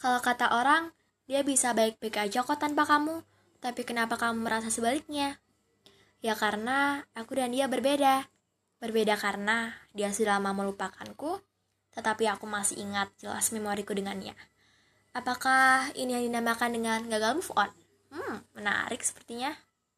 Kalau kata orang, dia bisa baik-baik aja kok tanpa kamu. Tapi kenapa kamu merasa sebaliknya? Ya karena aku dan dia berbeda. Berbeda karena dia sudah lama melupakanku, tetapi aku masih ingat jelas memoriku dengannya. Apakah ini yang dinamakan dengan gagal move on? Hmm, menarik sepertinya.